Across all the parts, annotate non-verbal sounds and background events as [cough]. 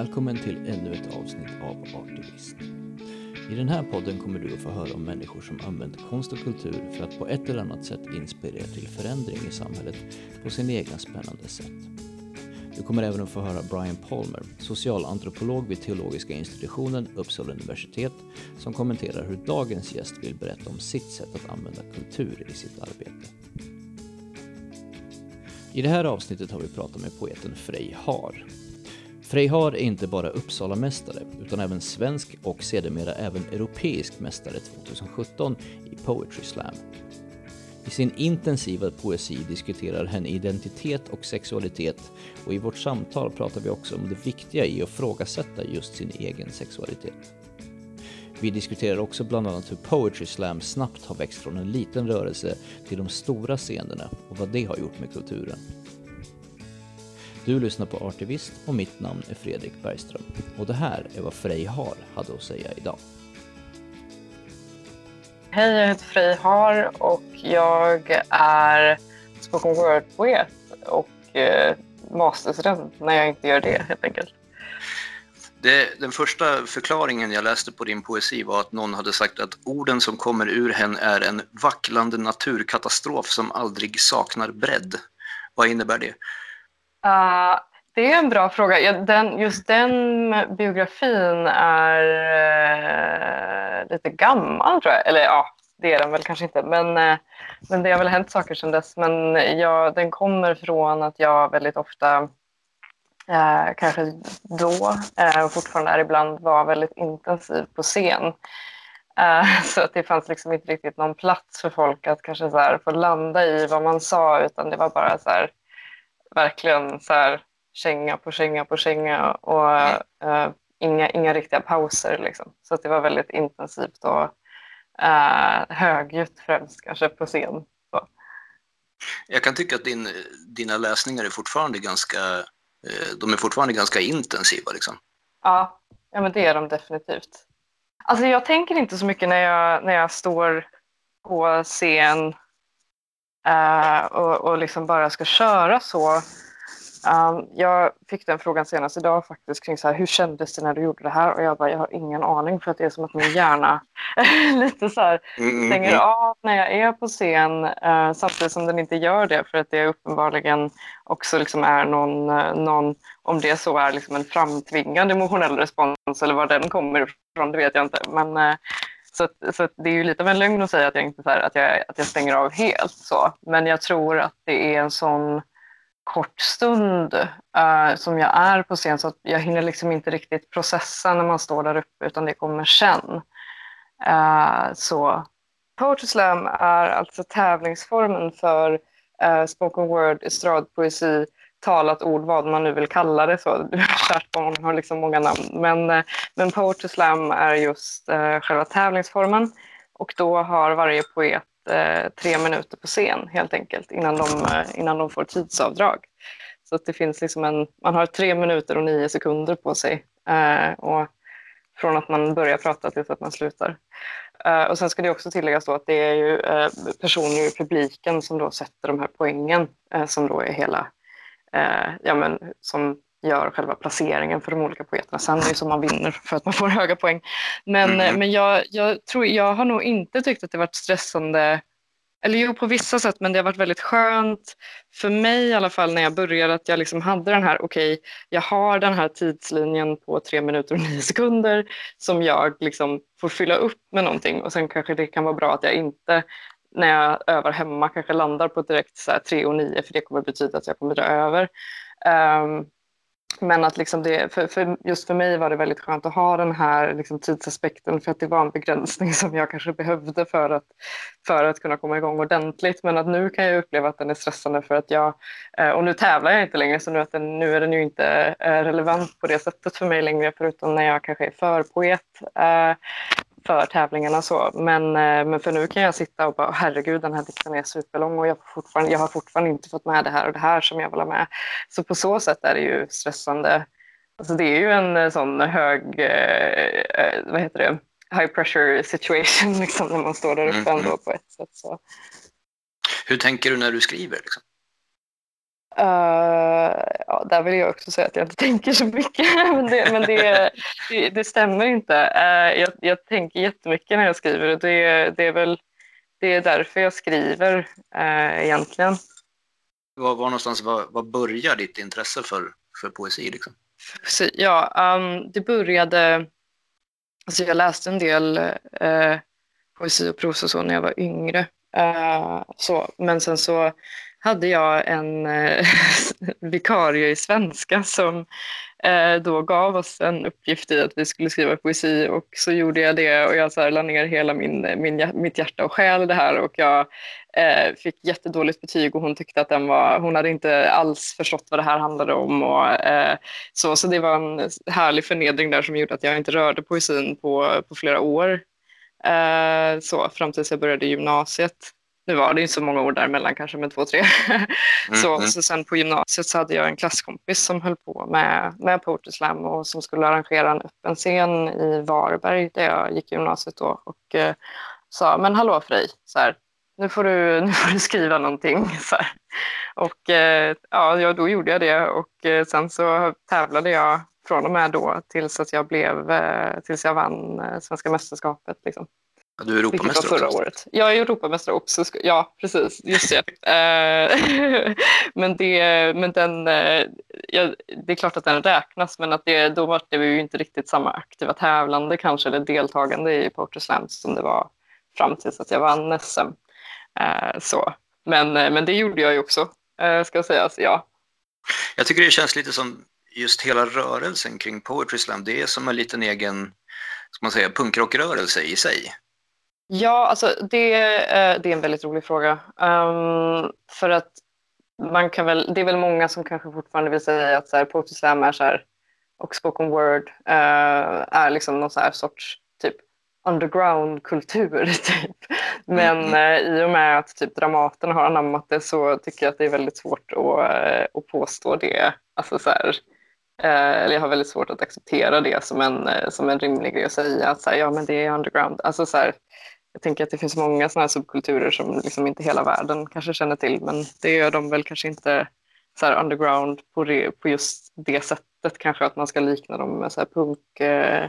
Välkommen till ännu ett avsnitt av Artivist. I den här podden kommer du att få höra om människor som använt konst och kultur för att på ett eller annat sätt inspirera till förändring i samhället på sin egna spännande sätt. Du kommer även att få höra Brian Palmer, socialantropolog vid teologiska institutionen Uppsala universitet, som kommenterar hur dagens gäst vill berätta om sitt sätt att använda kultur i sitt arbete. I det här avsnittet har vi pratat med poeten Frej Har Freyhard är inte bara Uppsala-mästare utan även svensk och sedermera även europeisk mästare 2017 i Poetry Slam. I sin intensiva poesi diskuterar hen identitet och sexualitet och i vårt samtal pratar vi också om det viktiga i att frågasätta just sin egen sexualitet. Vi diskuterar också bland annat hur Poetry Slam snabbt har växt från en liten rörelse till de stora scenerna och vad det har gjort med kulturen. Du lyssnar på Artivist och mitt namn är Fredrik Bergström. Och det här är vad Frej Har hade att säga idag. Hej, jag heter Frej Har och jag är spoken word-poet och eh, masterstudent när jag inte gör det helt enkelt. Det, den första förklaringen jag läste på din poesi var att någon hade sagt att orden som kommer ur henne är en vacklande naturkatastrof som aldrig saknar bredd. Vad innebär det? Uh, det är en bra fråga. Ja, den, just den biografin är uh, lite gammal tror jag. Eller ja, det är den väl kanske inte. Men, uh, men det har väl hänt saker sedan dess. Men ja, den kommer från att jag väldigt ofta eh, kanske då och fortfarande är ibland var väldigt intensiv på scen. [laughs] Så att det fanns liksom inte riktigt någon plats för folk att kanske så här få landa i vad man sa utan det var bara så här verkligen så här känga på känga på känga och uh, inga, inga riktiga pauser. Liksom. Så att det var väldigt intensivt och uh, högljutt främst kanske på scen. Så. Jag kan tycka att din, dina läsningar är fortfarande ganska, uh, de är fortfarande ganska intensiva. Liksom. Ja, ja, men det är de definitivt. Alltså jag tänker inte så mycket när jag, när jag står på scen Uh, och, och liksom bara ska köra så. Um, jag fick den frågan senast idag faktiskt kring så här, hur kändes det när du gjorde det här? Och jag bara, jag har ingen aning för att det är som att min hjärna [laughs] lite så här mm, mm, stänger mm. av när jag är på scen uh, samtidigt som den inte gör det för att det uppenbarligen också liksom är någon, uh, någon om det så är liksom en framtvingad emotionell respons eller var den kommer ifrån, det vet jag inte. Men så, så det är ju lite av en lögn att säga att jag, inte, så här, att jag, att jag stänger av helt. så. Men jag tror att det är en sån kort stund uh, som jag är på scen så att jag hinner liksom inte riktigt processa när man står där uppe utan det kommer sen. Uh, så Poetry Slam är alltså tävlingsformen för uh, spoken word, estradpoesi talat ord, vad man nu vill kalla det. Så. Kärt barn har liksom många namn. Men, eh, men Poetry Slam är just eh, själva tävlingsformen och då har varje poet eh, tre minuter på scen helt enkelt innan de, eh, innan de får tidsavdrag. Så att det finns liksom en, man har tre minuter och nio sekunder på sig eh, och från att man börjar prata tills att man slutar. Uh, och sen ska det också tilläggas då att det är ju uh, personer i publiken som då sätter de här poängen uh, som då är hela eh, ja, men, som gör själva placeringen för de olika poeterna. Sen är det som man vinner för att man får [laughs] höga poäng. Men, mm. men jag, jag, tror, jag har nog inte tyckt att det varit stressande eller jo, på vissa sätt, men det har varit väldigt skönt för mig i alla fall när jag började att jag liksom hade den här, okej, okay, jag har den här tidslinjen på tre minuter och nio sekunder som jag liksom får fylla upp med någonting och sen kanske det kan vara bra att jag inte när jag övar hemma kanske landar på direkt så 3 och 9 för det kommer betyda att jag kommer dra över. Um, men att liksom det, för, för, just för mig var det väldigt skönt att ha den här liksom tidsaspekten för att det var en begränsning [laughs] som jag kanske behövde för att, för att kunna komma igång ordentligt. Men att nu kan jag uppleva att den är stressande för att jag, eh, och nu tävlar jag inte längre så nu, att den, nu är den ju inte eh, relevant på det sättet för mig längre förutom när jag kanske är förpoet. Eh, för tävlingarna. Så. Men, eh, men för nu kan jag sitta och bara, herregud den här dikten är superlång och jag, fortfarande, jag har fortfarande inte fått med det här och det här som jag vill ha med. Så på så sätt är det ju stressande. Alltså det är ju en eh, sån hög, eh, vad heter det, high pressure situation [laughs] liksom, när man står där uppe mm. ändå på ett sätt. Så. Hur tänker du när du skriver? Liksom? Uh, ja, där vill jag också säga att jag inte [laughs] tänker så mycket, men det, men det, det, det stämmer inte. Uh, jag, jag tänker jättemycket när jag skriver och det, det är väl det är därför jag skriver uh, egentligen. Var, var någonstans var, var börjar ditt intresse för, för poesi? Liksom? Poesi, ja, um, det började... Alltså jag läste en del poesi och prosa så när jag var yngre. så, men sen så hade jag en eh, [laughs] vikarie i svenska som eh, då gav oss en uppgift i att vi skulle skriva poesi. Och så gjorde jag det och jag så här, la ner hela min, min, mitt hjärta och själ i det här. Och jag eh, fick jättedåligt betyg och hon tyckte att den var, hon hade inte alls förstått vad det här handlade om. Och eh, så, så det var en härlig förnedring där som gjorde att jag inte rörde poesin på, på flera år. Eh, så, fram tills jag började gymnasiet nu var det inte så många år däremellan, kanske med två, tre. [laughs] så, mm. så sen på gymnasiet så hade jag en klasskompis som höll på med, med Poetry Slam och som skulle arrangera en öppen scen i Varberg där jag gick i gymnasiet då och eh, sa, men hallå Frej, så här, nu, får du, [laughs] nu får du skriva någonting. [laughs] Så här. Och eh, ja, då gjorde jag det och eh, sen så tävlade jag från och med då tills att jag blev, eh, tills jag vann eh, Svenska mästerskapet. Liksom. Du är Europamästare förra också. året. Jag är Europamästare också. Ja, precis. Just det. Eh, [laughs] men det, men den, eh, ja, det är klart att den räknas, men att det, då var det ju inte riktigt samma aktiva tävlande kanske, eller deltagande i Poetry Slam som det var fram tills att jag vann SM. Eh, så. Men, men det gjorde jag ju också, ska sägas. Ja. Jag tycker det känns lite som just hela rörelsen kring Poetry Slam, det är som en liten egen ska man säga, punkrockrörelse i sig. Ja, alltså det, eh, det är en väldigt rolig fråga. Um, för att man kan väl, det är väl många som kanske fortfarande vill säga att så här, Poetry Slam är så här, och spoken word uh, är liksom någon så här sorts typ underground-kultur. [laughs] Typ. Men mm. uh, i och med att typ Dramaten har anammat det så tycker jag att det är väldigt svårt att, att påstå det. Alltså, så här, eller jag har väldigt svårt att acceptera det som en, som en rimlig grej att säga. Att så här, ja, men det är underground. Alltså, så här, jag tänker att det finns många sådana här subkulturer som liksom inte hela världen kanske känner till, men det gör de väl kanske inte så här underground på, det, på just det sättet kanske, att man ska likna dem med så här punk, eh,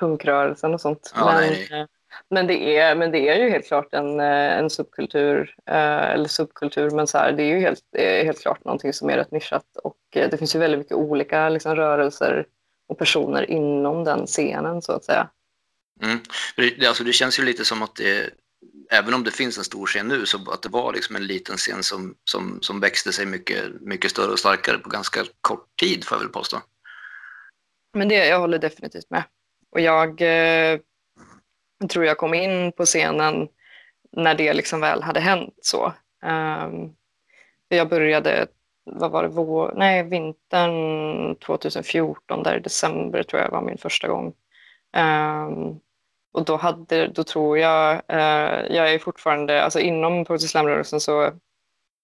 punkrörelsen och sånt. Ja, men, eh, men, det är, men det är ju helt klart en, eh, en subkultur, eh, eller subkultur, men så här, det är ju helt, helt klart någonting som är rätt nischat och eh, det finns ju väldigt mycket olika liksom, rörelser och personer inom den scenen så att säga. Mm. Det, alltså, det känns ju lite som att det, även om det finns en stor scen nu, så att det var liksom en liten scen som, som, som växte sig mycket, mycket större och starkare på ganska kort tid, får jag väl påstå. Men det, jag håller definitivt med. Och jag eh, tror jag kom in på scenen när det liksom väl hade hänt så. Um, jag började, vad var det, vår, nej, vintern 2014, där i december tror jag var min första gång. Um, och då, hade, då tror jag, eh, jag är fortfarande, alltså inom Poetry Slam-rörelsen så,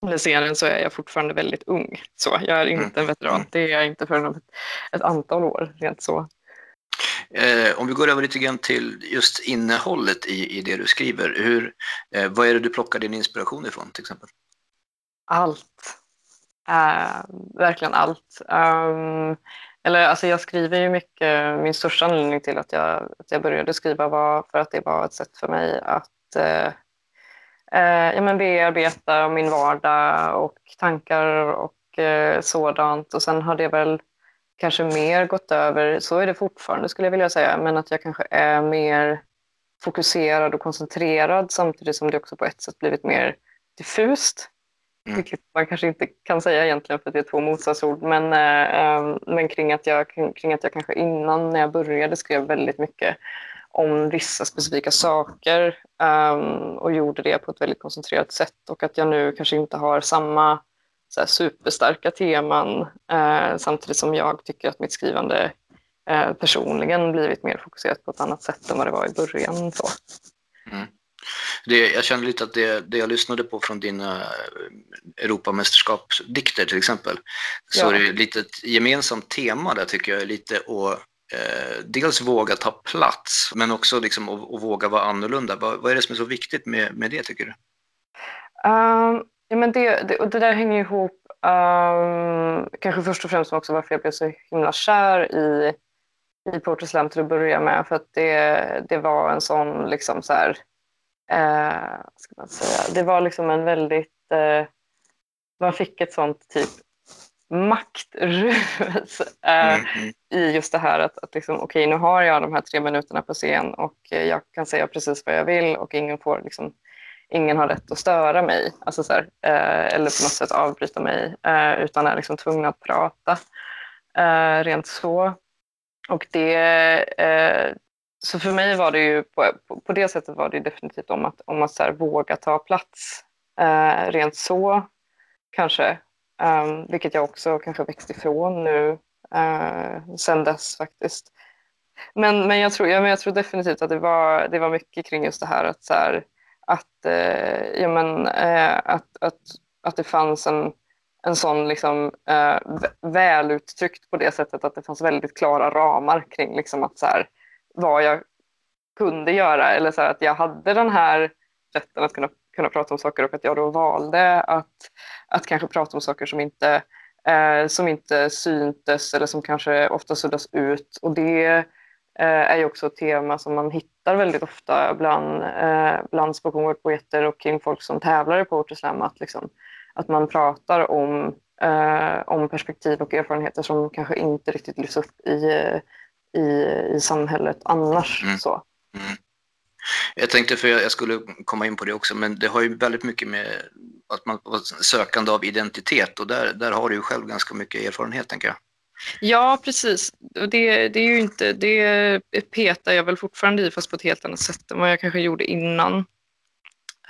eller scenen så är jag fortfarande väldigt ung. Så jag är inte en veteran, mm. det är jag inte förrän om ett, ett antal år, rent så. Eh, om vi går över lite grann till just innehållet i, i det du skriver, hur, eh, vad är det du plockar din inspiration ifrån till exempel? Allt. Uh, verkligen allt. Um, eller alltså jag skriver ju mycket, min största anledning till att jag, att jag började skriva var för att det var ett sätt för mig att eh, eh, ja, men bearbeta min vardag och tankar och eh, sådant. Och sen har det väl kanske mer gått över, så är det fortfarande skulle jag vilja säga, men att jag kanske är mer fokuserad och koncentrerad samtidigt som det också på ett sätt blivit mer diffust. Mm. Vilket man kanske inte kan säga egentligen för det är två motsatsord. Men, äh, men kring, att jag, kring att jag kanske innan när jag började skrev väldigt mycket om vissa specifika saker um, och gjorde det på ett väldigt koncentrerat sätt och att jag nu kanske inte har samma så här, superstarka teman uh, samtidigt som jag tycker att mitt skrivande uh, personligen blivit mer fokuserat på ett annat sätt än vad det var i början. Så. Mm. Det, jag känner lite att det, det jag lyssnade på från dina eh, Europamästerskapsdikter till exempel, så ja. är det lite ett gemensamt tema där tycker jag är lite att eh, dels våga ta plats, men också liksom att, att våga vara annorlunda. Vad, vad, är det som är så viktigt med, med det tycker du? Um, ja, men det, det, och det där hänger ihop Um, kanske först och främst också varför jag blev så himla kär i, i Poetry Slam till att börja med. För att det, det var en sån, liksom så här, eh, ska man säga, det var liksom en väldigt, eh, man fick ett sånt typ maktrus eh, mm, mm. i just det här att, att liksom, okej nu har jag de här tre minuterna på scen och jag kan säga precis vad jag vill och ingen får liksom ingen har rätt att störa mig alltså så här, eh, eller på något sätt avbryta mig eh, utan är liksom tvungen att prata. Eh, rent så. Och det, eh, så för mig var det ju på, på det sättet var det definitivt om att, om att så här, våga ta plats. Eh, rent så kanske, um, vilket jag också kanske växt ifrån nu uh, sen dess faktiskt. Men, men, jag, tror, ja, men jag tror definitivt att det var, det var mycket kring just det här att så här, att, eh, ja, men, eh, att, att, att det fanns en, en sån liksom, eh, väluttryckt på det sättet att det fanns väldigt klara ramar kring liksom, att, så här, vad jag kunde göra eller så här, att jag hade den här rätten att kunna, kunna prata om saker och att jag då valde att, att kanske prata om saker som inte, eh, som inte syntes eller som kanske ofta suddas ut. Och det Eh, är ju också ett tema som man hittar väldigt ofta bland, eh, bland spoken word-poeter och kring folk som tävlar i poetry slam. Att, liksom, att man pratar om, eh, om perspektiv och erfarenheter som kanske inte riktigt lyfts upp i, i, i samhället annars. Mm. Så. Mm. Jag tänkte, för jag skulle komma in på det också, men det har ju väldigt mycket med att man sökande av identitet och där, där har du ju själv ganska mycket erfarenhet tänker jag. Ja, precis. Det, det, är ju inte, det petar jag väl fortfarande i, fast på ett helt annat sätt än vad jag kanske gjorde innan.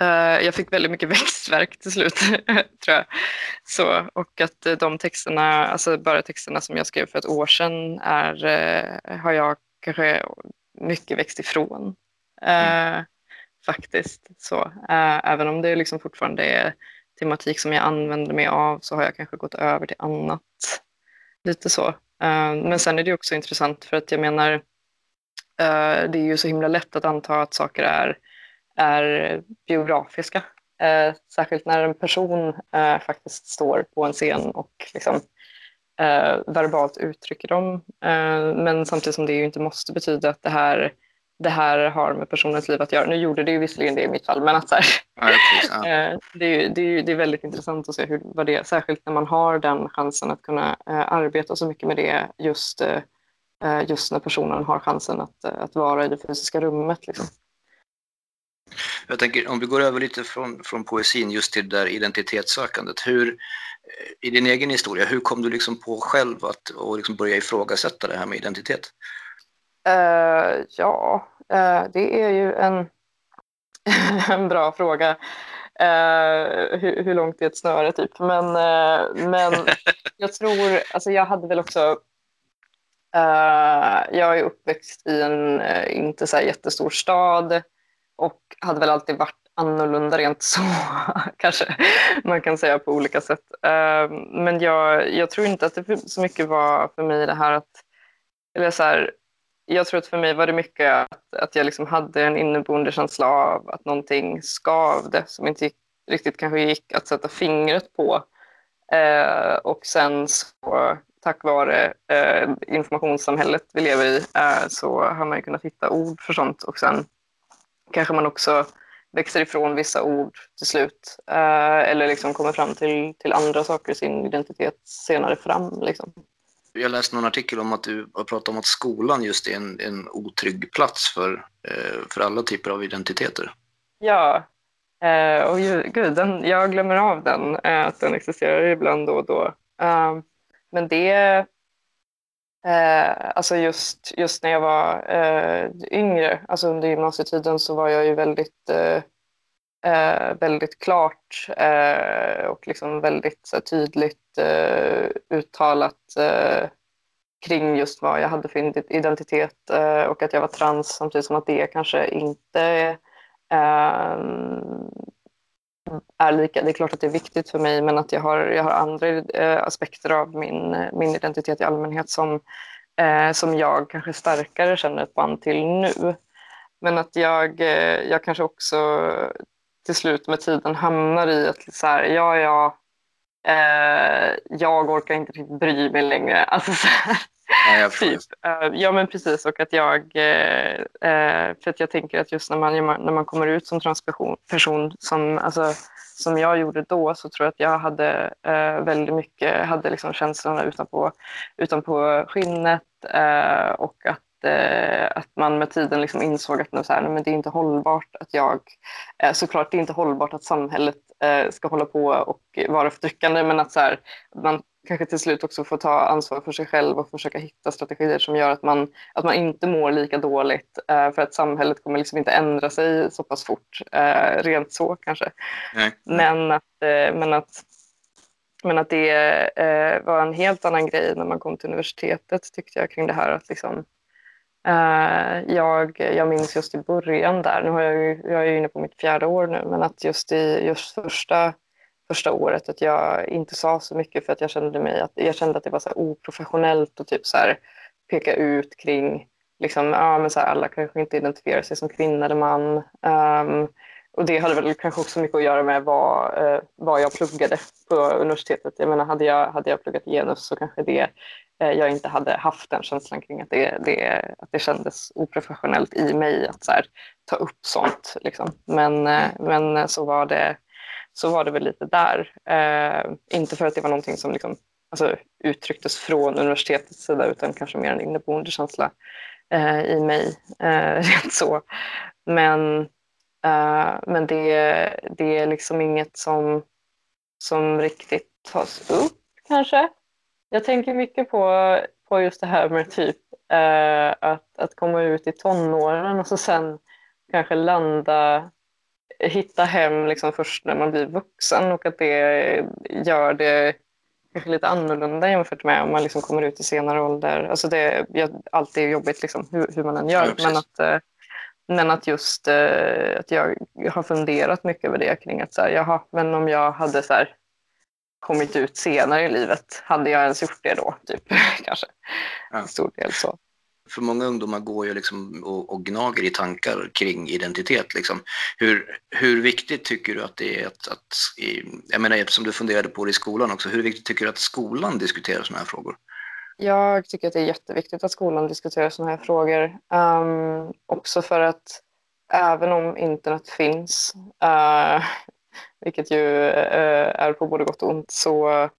Uh, jag fick väldigt mycket [laughs] växtverk till slut, [laughs] tror jag. Så, och att de texterna, alltså bara texterna som jag skrev för ett år sedan, är, uh, har jag kanske mycket växt ifrån. Mm. Faktiskt. Så, även om det liksom fortfarande är tematik som jag använder mig av så har jag kanske gått över till annat. Lite så. Eh, men sen är det också intressant för att jag menar, eh, det är ju så himla lätt att anta att saker är, är biografiska. Eh, särskilt när en person faktiskt står på en scen och liksom, verbalt uttrycker dem. Men samtidigt som det ju inte måste betyda att det här det här har med personens liv att göra. Nu gjorde det ju visserligen det i mitt fall, men att så här, ja. [laughs] Eh, det, är, det, är, det är väldigt intressant att se hur, vad det är, särskilt när man har den chansen att kunna uh, arbeta så mycket med det just, just när personen har chansen att, att vara i det fysiska rummet. Liksom. Jag tänker om vi går över lite från, från poesin just till det där identitetssökandet. Hur, I din egen historia, hur kom du liksom på själv att och liksom börja ifrågasätta det här med identitet? Uh, ja, uh, det är ju en, [laughs] en bra fråga. Uh, hur, hur, långt är ett snöre typ? Men, men [laughs] jag tror, alltså jag hade väl också jag är uppväxt i en inte så jättestor stad och hade väl alltid varit annorlunda rent så, [laughs] kanske man kan säga på olika sätt. Ehm, men jag, jag tror inte att det så mycket var för mig det här att, eller så här, jag tror att för mig var det mycket att, att jag liksom hade en inneboende känsla av att någonting skavde som inte gick, riktigt kanske gick att sätta fingret på. Eh, och sen så tack vare eh, informationssamhället vi lever i eh, så har man ju kunnat hitta ord för sånt och sen kanske man också växer ifrån vissa ord till slut eh, eller liksom kommer fram till, till andra saker i sin identitet senare fram. Liksom jag läste någon artikel om att du har pratat om att skolan just är en, en otrygg plats för, eh, för alla typer av identiteter. Ja, eh, och ju, gud, den, jag glömmer av den, eh, att den existerar ibland då och då. Uh, men det, eh, alltså just, just när jag var eh, yngre, alltså under gymnasietiden så var jag ju väldigt eh, eh väldigt klart eh, och liksom väldigt så tydligt eh, uttalat eh, kring just vad jag hade för identitet eh, och att jag var trans samtidigt som att det kanske inte eh, är lika. Det är klart att det är viktigt för mig men att jag har, jag har andra eh, aspekter av min, min identitet i allmänhet som, eh, som jag kanske starkare känner ett band till nu. Men att jag, eh, jag kanske också till slut med tiden hamnar i att så här, ja, ja, eh, jag orkar inte riktigt bry mig längre. Alltså, så här, Ja, typ. Eh, ja men precis och att jag, eh, eh, för att jag tänker att just när man, när man kommer ut som transperson som, alltså, som jag gjorde då så tror jag att jag hade väldigt mycket, hade liksom känslorna utanpå, utanpå skinnet och att, att man med tiden liksom insåg att så här, men det är inte hållbart att jag, eh, såklart det är inte hållbart att samhället eh, ska hålla på och vara förtryckande men att så här, man kanske till slut också får ta ansvar för sig själv och försöka hitta strategier som gör att man, att man inte mår lika dåligt eh, för att samhället kommer liksom inte ändra sig så pass fort, eh, rent så kanske. Nej. Men att, eh, men att, men att det eh, var en helt annan grej när man kom till universitetet tyckte jag kring det här att liksom Eh, jag, jag minns just i början där, nu har jag, ju, jag är ju inne på mitt fjärde år nu, men att just i just första första året att jag inte sa så mycket för att jag kände mig att jag kände att det var så oprofessionellt och typ så här peka ut kring liksom, ja, men så här, alla kanske inte identifierar sig som kvinna eller man. Um, och det hade väl kanske också mycket att göra med vad, eh, vad jag pluggade på universitetet. Jag menar, hade jag, hade jag pluggat genus så kanske det, eh, jag inte hade haft den känslan kring att det, det, att det kändes oprofessionellt i mig att så här, ta upp sånt. Liksom. Men, eh, men så var det så var det väl lite där. Eh, inte för att det var någonting som liksom, alltså, uttrycktes från universitetets sida utan kanske mer en inneboende känsla eh, i mig. Eh, [laughs] så. Men, eh, men det, det är liksom inget som, som riktigt tas upp kanske. Jag tänker mycket på, på just det här med typ eh, att, att komma ut i tonåren och så sen kanske landa hitta hem liksom först när man blir vuxen och att det gör det kanske lite annorlunda jämfört med om man liksom kommer ut i senare ålder. Alltså det är alltid jobbigt liksom, hur, hur man än gör. Ja, men, att, eh, men att just eh, att jag har funderat mycket över det kring att så här, jaha, men om jag hade så här, kommit ut senare i livet, hade jag ens gjort det då? Typ, [laughs] kanske. Ja. stor del så för många ungdomar går ju liksom och, och gnager i tankar kring identitet. Liksom. Hur, hur viktigt tycker du att det är att, att jag menar eftersom du funderade på det i skolan också, hur viktigt tycker du att skolan diskuterar sådana här frågor? Jag tycker att det är jätteviktigt att skolan diskuterar sådana här frågor. Um, också för att även om internet finns, uh, [laughs] vilket ju uh, är på både gott och ont, så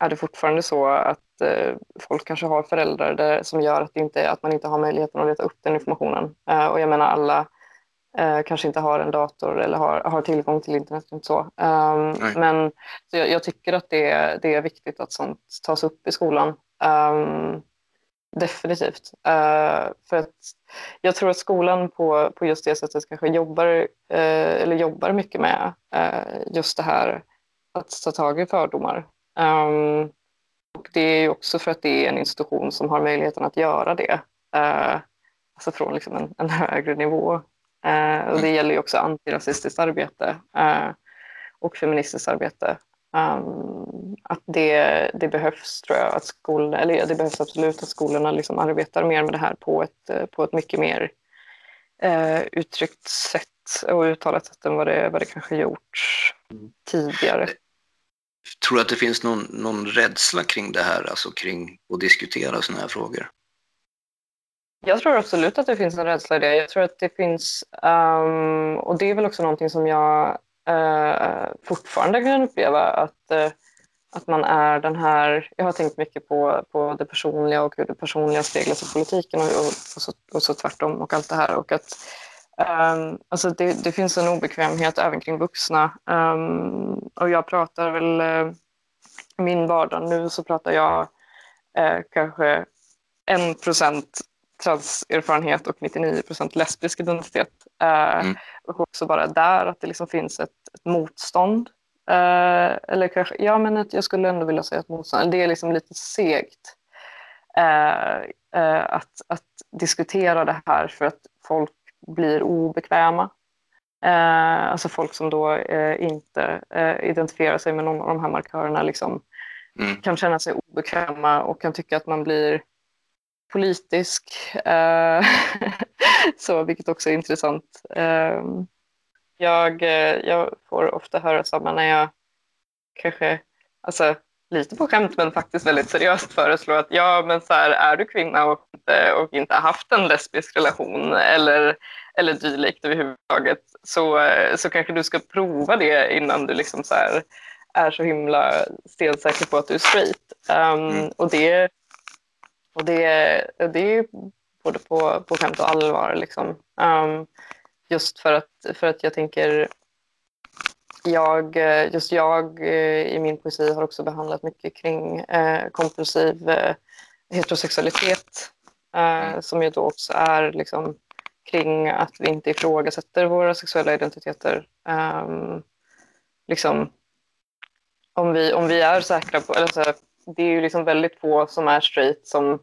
är det fortfarande så att eh, folk kanske har föräldrar där, som gör att, inte, att man inte har möjligheten att leta upp den informationen. Och jag menar alla kanske inte har en dator eller har, har tillgång till internet. Och så. Um, men så jag, jag, tycker att det, det är viktigt att sånt tas upp i skolan. Um, definitivt. Uh, för att jag tror att skolan på, på just det sättet kanske jobbar, uh, eller jobbar mycket med uh, just det här att ta tag i fördomar. Um, och det är ju också för att det är en institution som har möjligheten att göra det. Alltså från liksom en, en högre nivå. Och det gäller ju också antirasistiskt arbete och feministiskt arbete. Um, att det, det behövs tror jag att skolorna, eller det behövs absolut att skolorna liksom arbetar mer med det här på ett, på ett mycket mer uh, uttryckt sätt och uttalat sätt än vad det, vad det kanske gjorts mm. tidigare. Tror du att det finns någon, någon rädsla kring det här, alltså kring att diskutera sådana här frågor? Jag tror absolut att det finns en rädsla i det. Jag tror att det finns, um, och det är väl också någonting som jag eh, fortfarande kan uppleva, att, eh, att man är den här, jag har tänkt mycket på, på det personliga och hur det personliga speglas i politiken och, och, och, så, och så tvärtom och allt det här. Och att Um, alltså det, det, finns en obekvämhet även kring vuxna. Um, och jag pratar väl, uh, min vardag nu så pratar jag uh, kanske en procent transerfarenhet och 99 procent lesbisk identitet. Uh, mm. Och också bara där att det liksom finns ett, ett motstånd. eller kanske, ja men ett, jag skulle ändå vilja säga ett motstånd. Det är liksom lite segt att, att diskutera det här för att folk blir obekväma. Eh, alltså folk som då eh, inte eh, identifierar sig med någon av de här markörerna liksom, mm. kan känna sig obekväma och kan tycka att man blir politisk. [laughs] Eh, [laughs] så, vilket också är intressant. Ehm, jag, eh, jag får ofta höra samma när jag kanske alltså, lite på skämt men faktiskt väldigt seriöst föreslå att ja, men så här, är du kvinna och inte, och inte haft en lesbisk relation eller, eller dylikt överhuvudtaget så, så kanske du ska prova det innan du liksom så här, är så himla stensäker på att du är straight. Um, mm. Och det, och det, det både på, på skämt och allvar. Liksom. Um, just för att, för att jag tänker jag, just jag eh, i min poesi har också behandlat mycket kring eh, kompulsiv eh, heterosexualitet eh, mm. som ju då också är liksom, kring att vi inte ifrågasätter våra sexuella identiteter. Um, liksom, om, vi, om vi är säkra på, eller så här, det är ju liksom väldigt få som är straight som,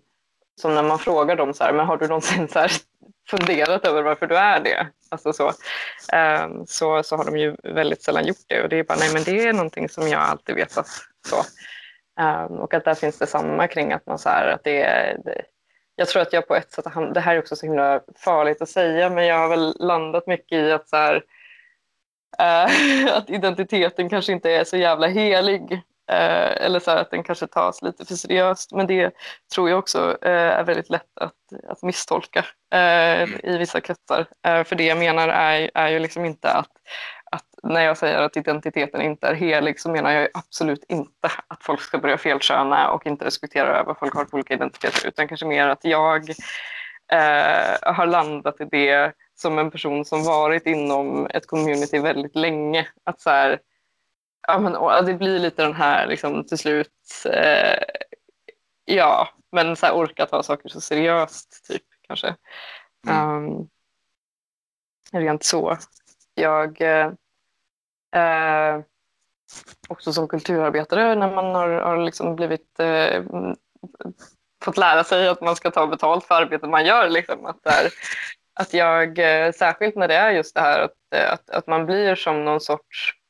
som när man frågar dem så här, men har du någonsin så här, funderat över varför du är det? Alltså så, um, så, så har de ju väldigt sällan gjort det och det är bara, nej men det är någonting som jag alltid vetat. Så. Um, och att där finns det samma kring att man så här, att det är, det, jag tror att jag på ett sätt, det här är också så himla farligt att säga, men jag har väl landat mycket i att så här, eh, [laughs] att identiteten kanske inte är så jävla helig. Eh, eller så att den kanske tas lite för seriöst. Men det tror jag också eh, är väldigt lätt att, att misstolka eh, mm. i vissa kretsar. Eh, för det jag menar är, är ju liksom inte att, att när jag säger att identiteten inte är helig så menar jag absolut inte att folk ska börja felköna och inte respektera vad folk har för olika identiteter utan kanske mer att jag eh, har landat i det som en person som varit inom ett community väldigt länge. Att så här, ja, men, det blir lite den här liksom, till slut, eh, ja, men så här, orka ta saker så seriöst typ kanske. Mm. Um, rent så. Jag eh, eh, också som kulturarbetare när man har, har liksom blivit eh, fått lära sig att man ska ta betalt för arbetet man gör. Liksom, att, där, att jag, eh, särskilt när det är just det här att, att, att man blir som någon sorts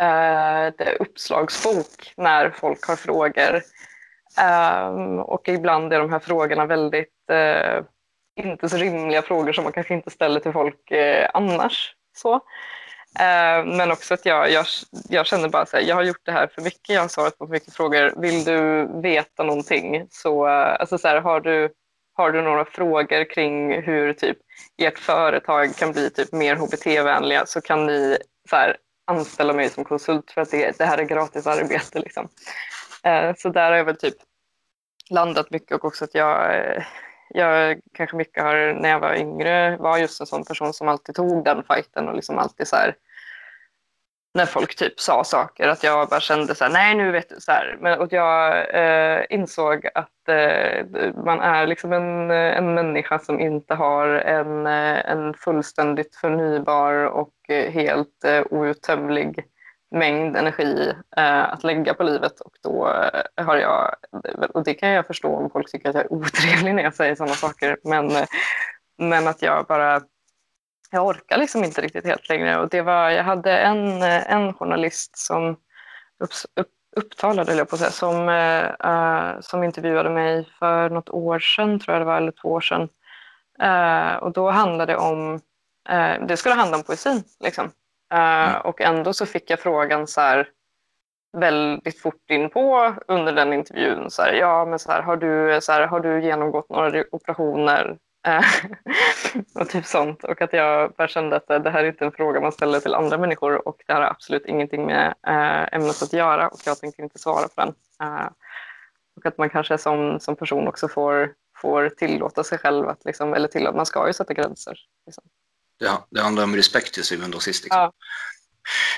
eh, uppslagsbok när folk har frågor. Um, och ibland är de här frågorna väldigt uh, inte så rimliga frågor som man kanske inte ställer till folk uh, annars. Så. Uh, men också att jag, jag, jag känner bara att jag har gjort det här för mycket, jag har svarat på för mycket frågor. Vill du veta någonting så, eh, alltså så här, har, du, har du några frågor kring hur typ ert företag kan bli typ mer HBT-vänliga så kan ni så här, anställa mig som konsult för att det, det här är gratis arbete. Liksom. Eh, så där har jag väl typ landat mycket och också att jag, eh, jag kanske mycket har, när jag var yngre, var just en sån person som alltid tog den fighten och liksom alltid så här, när folk typ sa saker, att jag bara kände så här, nej nu vet du så här. Men, och jag eh, insåg att eh, man är liksom en, en människa som inte har en, eh, en fullständigt förnybar och helt eh, outtömlig mängd energi eh, att lägga på livet och då eh, har jag, och det kan jag förstå om folk tycker att jag är otrevlig när jag säger sådana saker, men, eh, men att jag bara jag orkar liksom inte riktigt helt längre. Och det var, jag hade en, en journalist som upp, upp, upptalade, jag på att säga, som, uh, som intervjuade mig för något år sedan, tror jag det var, eller två år sedan. Uh, och då handlade det om, uh, det skulle handla om poesin. Liksom. Mm. Och ändå så fick jag frågan så här, väldigt fort in på under den intervjun. Så här, ja, men så här, har, du, så här, har du genomgått några operationer? Eh, [laughs] och typ sånt. Och att jag bara kände att det här är inte en fråga man ställer till andra människor och det har absolut ingenting med äh, ämnet att göra och jag tänker inte svara på den. Och att man kanske som, som person också får, får tillåta sig själv att, liksom, eller till, man ska ju sätta gränser. Liksom. Ja, det handlar om respekt till syvende och sist. Liksom. Ja.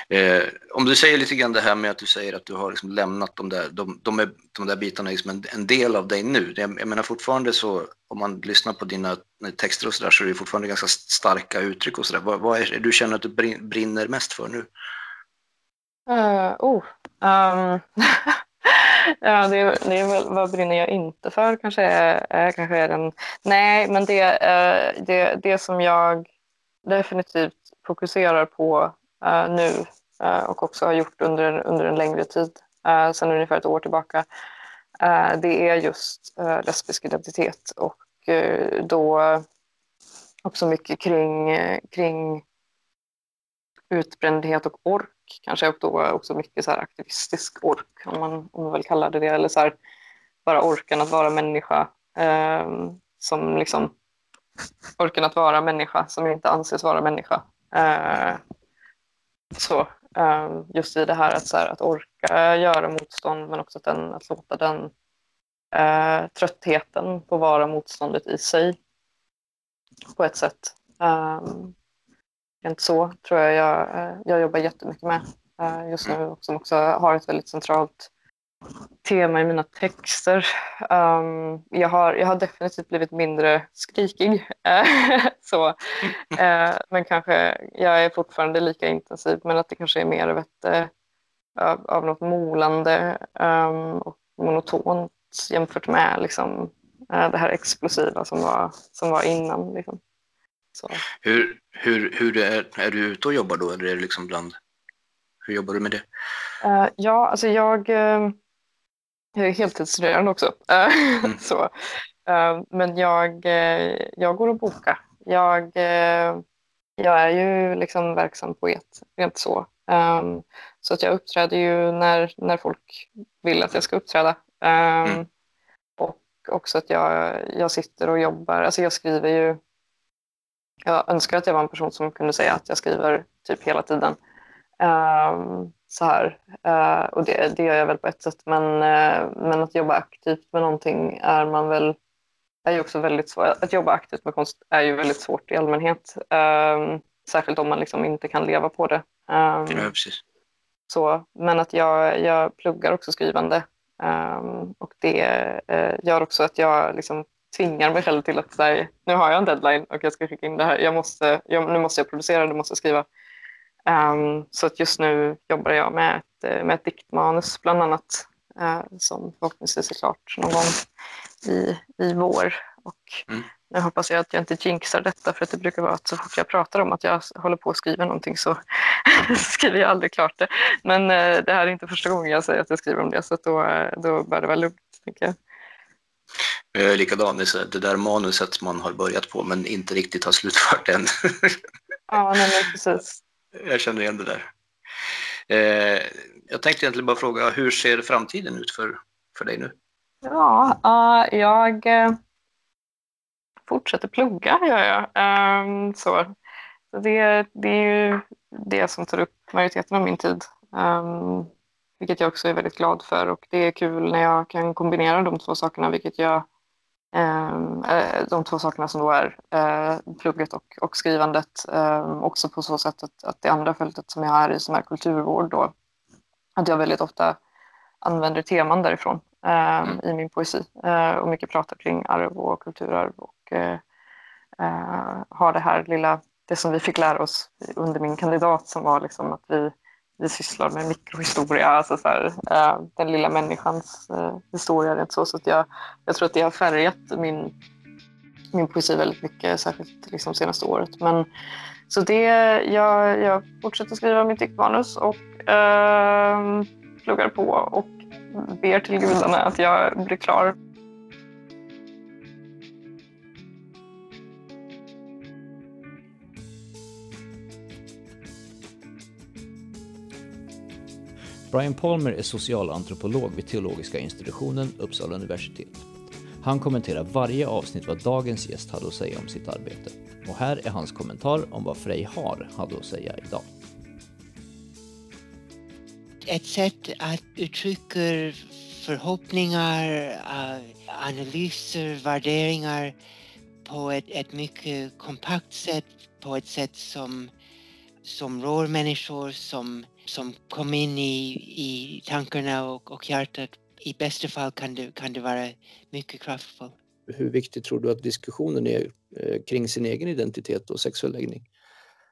Eh, om du säger lite grann det här med att du säger att du har liksom lämnat de där, de, de, är, de där bitarna liksom en, en, del av dig nu. Jag, jag, menar fortfarande så, om man lyssnar på dina eh, texter och sådär så är det fortfarande ganska starka uttryck och sådär. Vad, vad är det du känner att du brinner mest för nu? Uh, oh, um, [laughs] ja, det, det är väl vad brinner jag inte för kanske är, är kanske är den. Nej, men det, uh, det, det som jag definitivt fokuserar på Eh, nu uh, och också har gjort under, under en längre tid, uh, sedan ungefär ett år tillbaka, det är just lesbisk identitet och då också mycket kring, kring utbrändhet och ork kanske och då också mycket så här aktivistisk ork om man, om man väl kallar det det eller så här, bara orken att vara människa eh, som liksom orken att vara människa som inte anses vara människa. Eh, så eh, just i det här att, så här, att orka göra motstånd men också att, den, att låta den eh, tröttheten få vara motståndet i sig på ett sätt. Um, rent så tror jag jag, eh, jag jobbar jättemycket med eh, just nu som också har ett väldigt centralt tema i mina texter. Um, jag, har, jag har definitivt blivit mindre skrikig. [laughs] så, uh, men kanske, jag är fortfarande lika intensiv men att det kanske är mer av, ett, uh, av, av något molande um, och monotont jämfört med liksom, det här explosiva som var, som var innan. Liksom. Hur, hur, hur är, är du ute och jobbar då eller är det liksom bland, hur jobbar du med det? Uh, ja, alltså jag, uh, jag är heltidsstuderande också. Uh, mm. [laughs] så, men jag, jag går och bokar. Jag, jag är ju liksom verksam poet, rent så. Um, så att jag uppträder ju när, när folk vill att jag ska uppträda. Um, mm. Och också att jag, jag sitter och jobbar, alltså jag skriver ju jag önskar att jag var en person som kunde säga att jag skriver typ hela tiden. Um, så här. Uh, och det, det gör jag väl på ett sätt. Men, uh, men att jobba aktivt med någonting är man väl är ju också väldigt svårt. Att jobba aktivt med konst är ju väldigt svårt i allmänhet. Um, särskilt om man liksom inte kan leva på det. Um, ja, precis. Så, men att jag, jag pluggar också skrivande. Um, och det uh, gör också att jag liksom tvingar mig själv till att här, nu har jag en deadline och jag ska skicka in det här. Jag måste, jag, nu måste jag producera, nu måste jag skriva. Um, så att just nu jobbar jag med ett, eh, med ett diktmanus bland annat uh, som förhoppningsvis är klart någon gång i, i vår. Och mm. Nu hoppas jag att jag inte jinxar detta för att det brukar vara att så fort jag pratar om att jag håller på att skriva någonting så [laughs] skriver jag aldrig klart det. Men uh, det här är inte första gången jag säger att jag skriver om det så då, då bör det vara lugnt. Tänker jag. Jag är likadan, det där manuset man har börjat på men inte riktigt har slutfört än. [laughs] ja, nej, precis. Jag känner igen det där. Eh, jag tänkte egentligen bara fråga, hur ser framtiden ut för, för dig nu? Ja, uh, jag uh, fortsätter plugga, gör jag. Um, så. så det, det är ju det som tar upp majoriteten av min tid. Um, vilket jag också är väldigt glad för och det är kul när jag kan kombinera de två sakerna, vilket jag de två sakerna som då är eh, plugget och, och skrivandet. Eh, också på så sätt att, att det andra fältet som jag är i som är kulturvård då, att jag väldigt ofta använder teman därifrån eh, mm. i min poesi eh, och mycket pratar kring arv och kulturarv och eh, har det här lilla, det som vi fick lära oss under min kandidat som var liksom att vi vi sysslar med mikrohistoria, alltså så här, äh, den lilla människans äh, historia. Rent så, så att jag, jag tror att det har färgat min, min poesi väldigt mycket, särskilt liksom senaste året. Men, så det, jag, jag fortsätter skriva mitt diktmanus och äh, pluggar på och ber till gudarna att jag blir klar Brian Palmer är socialantropolog vid teologiska institutionen Uppsala universitet. Han kommenterar varje avsnitt vad dagens gäst hade att säga om sitt arbete. Och här är hans kommentar om vad Frej Har hade att säga idag. Ett sätt att uttrycka förhoppningar, eh, analyser, värderingar på ett, ett mycket kompakt sätt, på ett sätt som, som rör människor, som som kom in i, i tankarna och, och hjärtat. I bästa fall kan det, kan det vara mycket kraftfullt. Hur viktigt tror du att diskussionen är eh, kring sin egen identitet och sexuell läggning?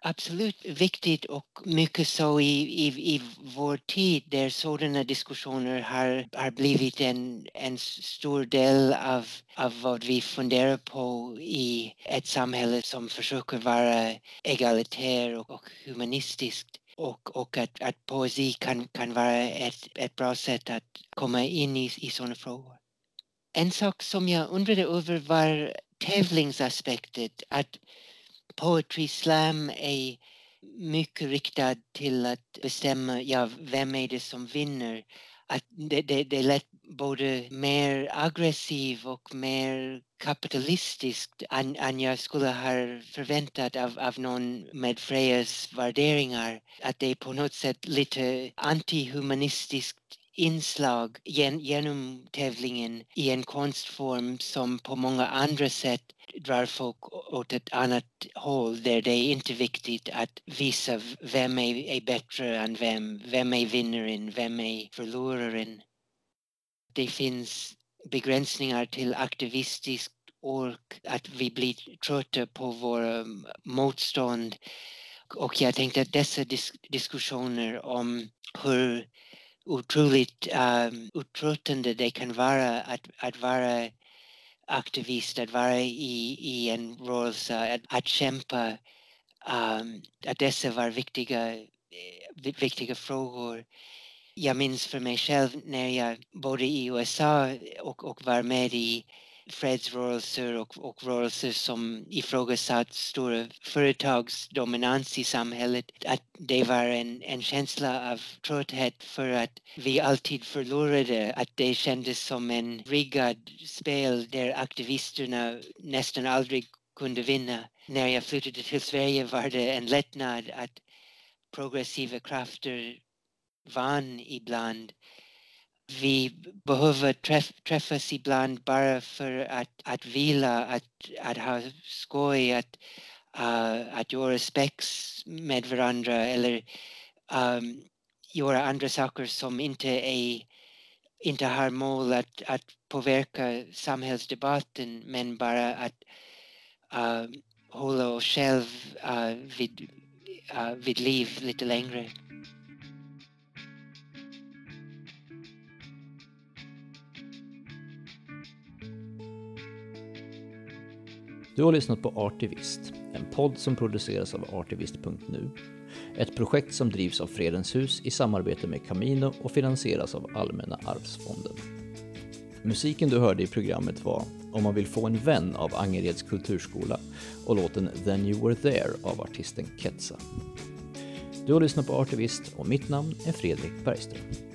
Absolut viktigt och mycket så i, i, i vår tid där sådana diskussioner har, har blivit en, en stor del av, av vad vi funderar på i ett samhälle som försöker vara egalitär och, och humanistiskt och, och att, att poesi kan, kan vara ett, ett bra sätt att komma in i, i sådana frågor. En sak som jag undrade över var tävlingsaspekten, att Poetry Slam är mycket riktad till att bestämma ja, vem är det som vinner. Att det, det, det lät både mer aggressiv och mer kapitalistisk än, än jag skulle ha förväntat av, av någon med Frejas värderingar. Att det är på något sätt lite antihumanistiskt inslag gen, genom tävlingen i en konstform som på många andra sätt drar folk åt ett annat håll där det är inte viktigt att visa vem är, är bättre än vem, vem är vinnaren, vem är förloraren. Det finns begränsningar till aktivistisk ork, att vi blir trötta på våra um, motstånd. Och jag tänkte att dessa dis diskussioner om hur otroligt um, uttröttande det kan vara att, att vara aktivist, att vara i, i en rörelse, att, att kämpa, um, att dessa var viktiga, eh, viktiga frågor. Jag minns för mig själv när jag bodde i USA och, och var med i fredsrörelser och, och rörelser som ifrågasatt stora företags dominans i samhället. Att det var en, en känsla av trötthet för att vi alltid förlorade. Att det kändes som en riggad spel där aktivisterna nästan aldrig kunde vinna. När jag flyttade till Sverige var det en lättnad att progressiva krafter van ibland vi behöver träff, träffas ibland bara för att, att vila, att, att ha skoj, att, uh, att göra spex med varandra eller um, göra andra saker som inte, är, inte har mål att, att påverka samhällsdebatten men bara att uh, hålla oss själva uh, vid, uh, vid liv lite längre. Du har lyssnat på Artivist, en podd som produceras av Artivist.nu. Ett projekt som drivs av Fredens hus i samarbete med Camino och finansieras av Allmänna arvsfonden. Musiken du hörde i programmet var Om man vill få en vän av Angereds kulturskola och låten Then you were there av artisten Ketsa. Du har lyssnat på Artivist och mitt namn är Fredrik Bergström.